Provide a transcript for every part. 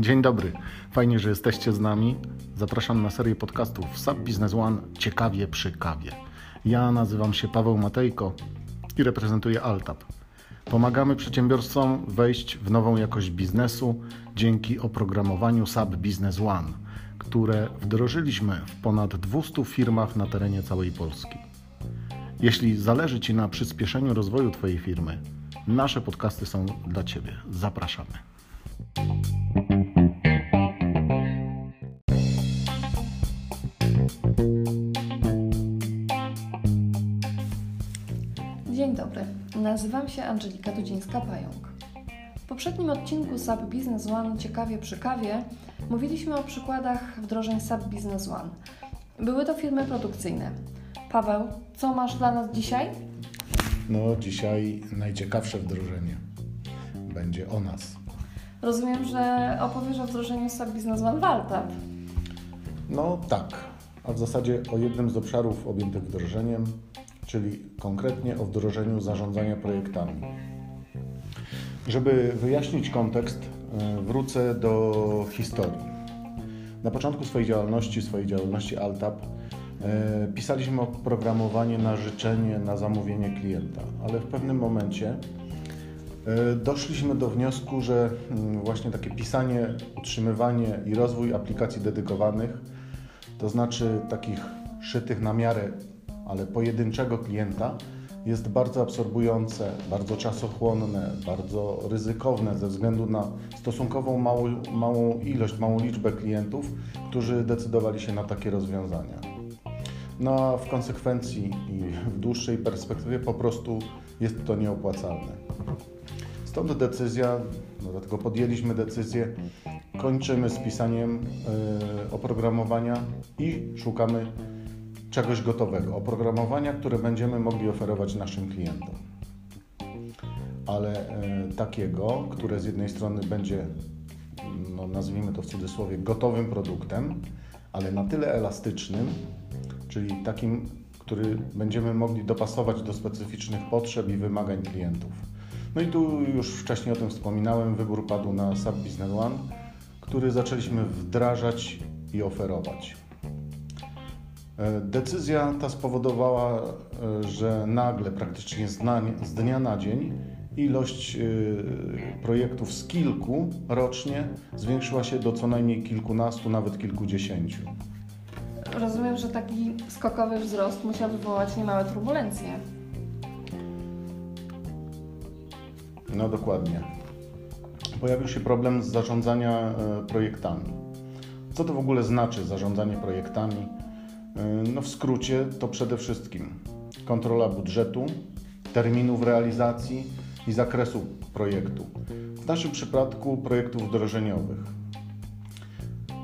Dzień dobry. Fajnie, że jesteście z nami. Zapraszam na serię podcastów SAP Business One Ciekawie przy kawie. Ja nazywam się Paweł Matejko i reprezentuję Altap. Pomagamy przedsiębiorcom wejść w nową jakość biznesu dzięki oprogramowaniu SAP Business One, które wdrożyliśmy w ponad 200 firmach na terenie całej Polski. Jeśli zależy Ci na przyspieszeniu rozwoju Twojej firmy, nasze podcasty są dla Ciebie. Zapraszamy. Dzień dobry, nazywam się Angelika Dudzińska-Pająk. W poprzednim odcinku SAP Business One Ciekawie przy kawie mówiliśmy o przykładach wdrożeń SAP Business One. Były to firmy produkcyjne. Paweł, co masz dla nas dzisiaj? No, dzisiaj najciekawsze wdrożenie będzie o nas. Rozumiem, że opowiesz o wdrożeniu SAP Business One w Altap. No tak, a w zasadzie o jednym z obszarów objętych wdrożeniem, czyli konkretnie o wdrożeniu zarządzania projektami. Żeby wyjaśnić kontekst, e, wrócę do historii. Na początku swojej działalności, swojej działalności Altap, pisaliśmy oprogramowanie na życzenie, na zamówienie klienta, ale w pewnym momencie e, doszliśmy do wniosku, że mm, właśnie takie pisanie, utrzymywanie i rozwój aplikacji dedykowanych, to znaczy takich szytych na miarę, ale pojedynczego klienta, jest bardzo absorbujące, bardzo czasochłonne, bardzo ryzykowne ze względu na stosunkową małą, małą ilość, małą liczbę klientów, którzy decydowali się na takie rozwiązania. No a w konsekwencji i w dłuższej perspektywie po prostu jest to nieopłacalne. Stąd decyzja, no dlatego podjęliśmy decyzję, kończymy z pisaniem y, oprogramowania i szukamy czegoś gotowego, oprogramowania, które będziemy mogli oferować naszym klientom. Ale y, takiego, które z jednej strony będzie, no nazwijmy to w cudzysłowie, gotowym produktem, ale na tyle elastycznym, czyli takim, który będziemy mogli dopasować do specyficznych potrzeb i wymagań klientów. No i tu już wcześniej o tym wspominałem, wybór padł na SAP Business One, który zaczęliśmy wdrażać i oferować. E, decyzja ta spowodowała, e, że nagle, praktycznie z dnia na dzień, ilość e, projektów z kilku rocznie zwiększyła się do co najmniej kilkunastu, nawet kilkudziesięciu. Rozumiem, że taki skokowy wzrost musiał wywołać niemałe turbulencje. No dokładnie. Pojawił się problem z zarządzania projektami. Co to w ogóle znaczy zarządzanie projektami? No w skrócie to przede wszystkim kontrola budżetu, terminów realizacji i zakresu projektu. W naszym przypadku projektów wdrożeniowych.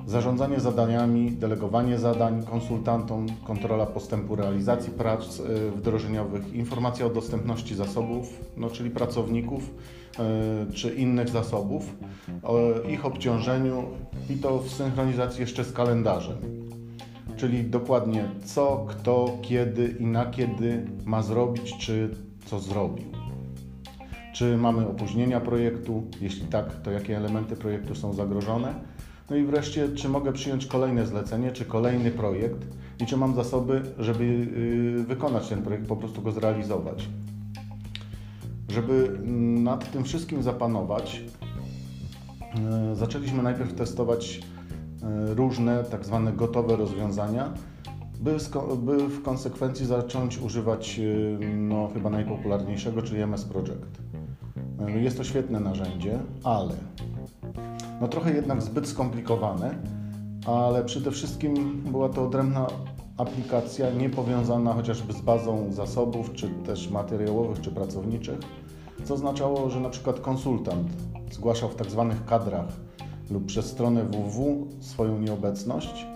Zarządzanie zadaniami, delegowanie zadań konsultantom, kontrola postępu realizacji prac wdrożeniowych, informacja o dostępności zasobów, no, czyli pracowników czy innych zasobów, ich obciążeniu i to w synchronizacji jeszcze z kalendarzem czyli dokładnie co, kto, kiedy i na kiedy ma zrobić, czy co zrobił. Czy mamy opóźnienia projektu? Jeśli tak, to jakie elementy projektu są zagrożone? No i wreszcie, czy mogę przyjąć kolejne zlecenie, czy kolejny projekt i czy mam zasoby, żeby y, wykonać ten projekt, po prostu go zrealizować. Żeby nad tym wszystkim zapanować, y, zaczęliśmy najpierw testować E, różne tak zwane gotowe rozwiązania, by, w konsekwencji zacząć używać no, chyba najpopularniejszego, czyli MS Project. Jest to świetne narzędzie, ale no trochę jednak zbyt skomplikowane, ale przede wszystkim była to odrębna aplikacja niepowiązana chociażby z bazą zasobów, czy też materiałowych, czy pracowniczych, co oznaczało, że na przykład konsultant zgłaszał w tak zwanych kadrach lub przez stronę www swoją nieobecność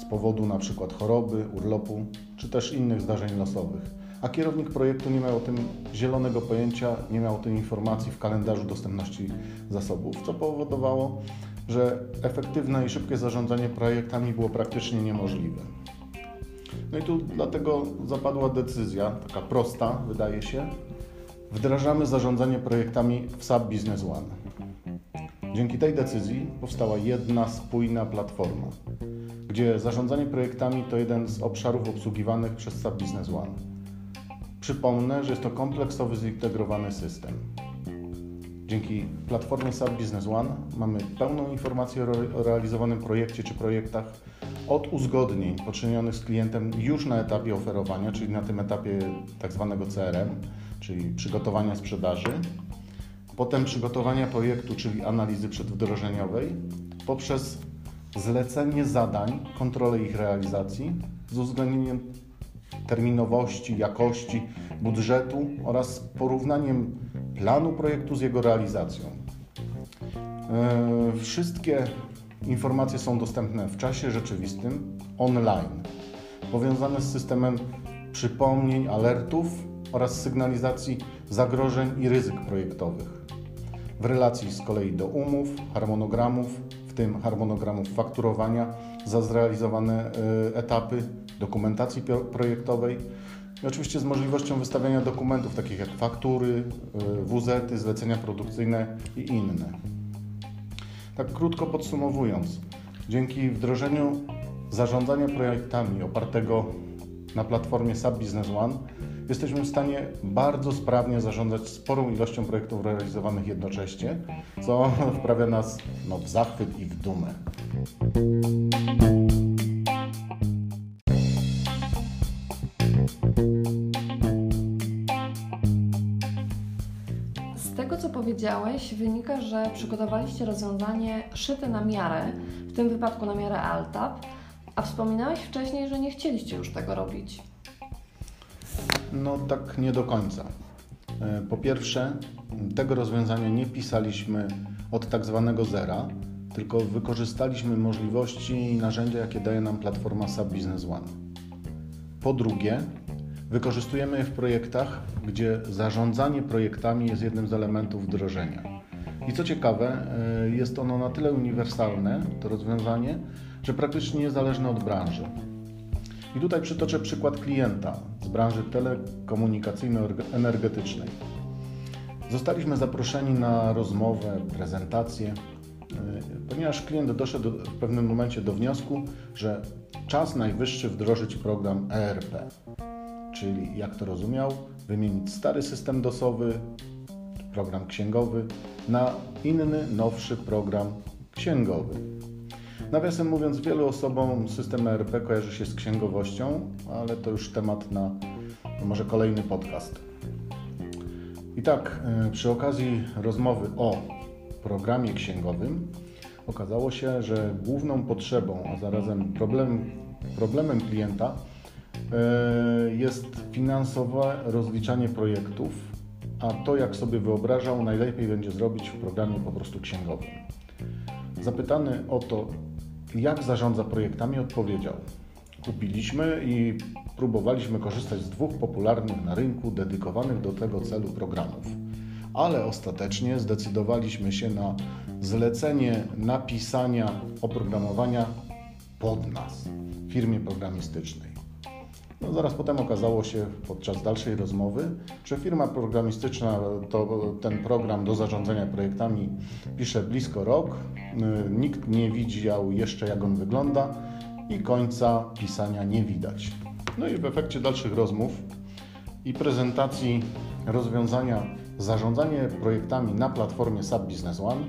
z powodu np. choroby, urlopu czy też innych zdarzeń losowych. A kierownik projektu nie miał o tym zielonego pojęcia, nie miał o tej informacji w kalendarzu dostępności zasobów, co powodowało, że efektywne i szybkie zarządzanie projektami było praktycznie niemożliwe. No i tu dlatego zapadła decyzja, taka prosta wydaje się, wdrażamy zarządzanie projektami w SAP Business One. Dzięki tej decyzji powstała jedna spójna platforma, gdzie zarządzanie projektami to jeden z obszarów obsługiwanych przez SAP Business One. Przypomnę, że jest to kompleksowy, zintegrowany system. Dzięki platformie SAP Business One mamy pełną informację o realizowanym projekcie czy projektach od uzgodnień poczynionych z klientem już na etapie oferowania, czyli na tym etapie tak zwanego CRM, czyli przygotowania sprzedaży, potem przygotowania projektu, czyli analizy przedwdrożeniowej, poprzez zlecenie zadań, kontrolę ich realizacji z uwzględnieniem terminowości, jakości, budżetu oraz porównaniem planu projektu z jego realizacją. E, wszystkie informacje są dostępne w czasie rzeczywistym, online, powiązane z systemem przypomnień, alertów oraz sygnalizacji zagrożeń i ryzyk projektowych. W relacji z kolei do umów, harmonogramów, w tym harmonogramów fakturowania za zrealizowane e, etapy, dokumentacji projektowej i oczywiście z możliwością wystawiania dokumentów takich jak faktury, e, WZ, zlecenia produkcyjne i inne. Tak krótko podsumowując, dzięki wdrożeniu zarządzania projektami opartego na platformie SAP Business One jesteśmy w stanie bardzo sprawnie zarządzać sporą ilością projektów realizowanych jednocześnie, co wprawia nas no, w zachwyt i w dumę. Z tego, co powiedziałeś, wynika, że przygotowaliście rozwiązanie szyte na miarę, w tym wypadku na miarę Altap, a wspominałeś wcześniej, że nie chcieliście już tego robić. No tak nie do końca. E, po pierwsze, tego rozwiązania nie pisaliśmy od tak zwanego zera, tylko wykorzystaliśmy możliwości i narzędzia, jakie daje nam platforma SAP Business One. Po drugie, wykorzystujemy je w projektach, gdzie zarządzanie projektami jest jednym z elementów wdrożenia. I co ciekawe, e, jest ono na tyle uniwersalne, to rozwiązanie, że praktycznie niezależne od branży. I tutaj przytoczę przykład klienta branży telekomunikacyjno-energetycznej. Zostaliśmy zaproszeni na rozmowę, prezentację, e, ponieważ klient doszedł w pewnym momencie do wniosku, że czas najwyższy wdrożyć program ERP, czyli jak to rozumiał, wymienić stary system dosowy, program księgowy na inny, nowszy program księgowy. Nawiasem mówiąc, wielu osobom system ERP kojarzy się z księgowością, ale to już temat na może kolejny podcast. I tak, e, przy okazji rozmowy o programie księgowym okazało się, że główną potrzebą, a zarazem problem, problemem klienta e, jest finansowe rozliczanie projektów, a to jak sobie wyobrażał, najlepiej będzie zrobić w programie po prostu księgowym. Zapytany o to, jak zarządza projektami, odpowiedział: Kupiliśmy i próbowaliśmy korzystać z dwóch popularnych na rynku, dedykowanych do tego celu programów, ale ostatecznie zdecydowaliśmy się na zlecenie napisania oprogramowania pod nas, firmie programistycznej. No, zaraz potem okazało się podczas dalszej rozmowy, że firma programistyczna to ten program do zarządzania projektami pisze blisko rok. Y, nikt nie widział jeszcze jak on wygląda i końca pisania nie widać. No i w efekcie dalszych rozmów i prezentacji rozwiązania zarządzanie projektami na platformie SAP Business One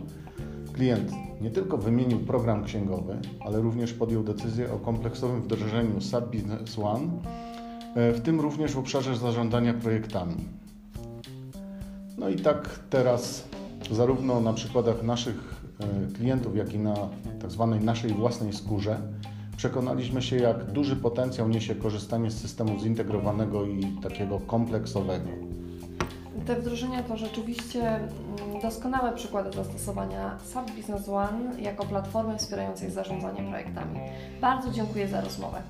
klient nie tylko wymienił program księgowy, ale również podjął decyzję o kompleksowym wdrożeniu SAP Business One, e, w tym również w obszarze zarządzania projektami. No i tak teraz zarówno na przykładach naszych e, klientów, jak i na tak zwanej naszej własnej skórze przekonaliśmy się, jak duży potencjał niesie korzystanie z systemu zintegrowanego i takiego kompleksowego. Te wdrożenia to rzeczywiście mm, doskonałe przykłady zastosowania SAP Business One jako platformy wspierającej zarządzanie projektami. Bardzo dziękuję za rozmowę.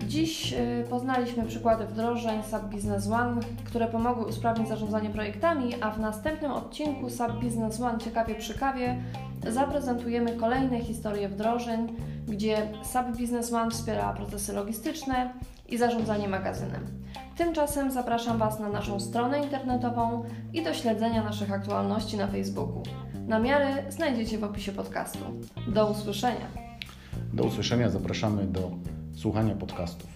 Dziś y, poznaliśmy przykłady wdrożeń SAP Business One, które pomogły usprawnić zarządzanie projektami, a w następnym odcinku SAP Business One Ciekawie przy kawie zaprezentujemy kolejne historie wdrożeń, gdzie SAP Business One wspiera procesy logistyczne i zarządzanie magazynem. Tymczasem zapraszam Was na naszą stronę internetową i do śledzenia naszych aktualności na Facebooku. Namiary znajdziecie w opisie podcastu. Do usłyszenia. Do usłyszenia, zapraszamy do słuchania podcastów.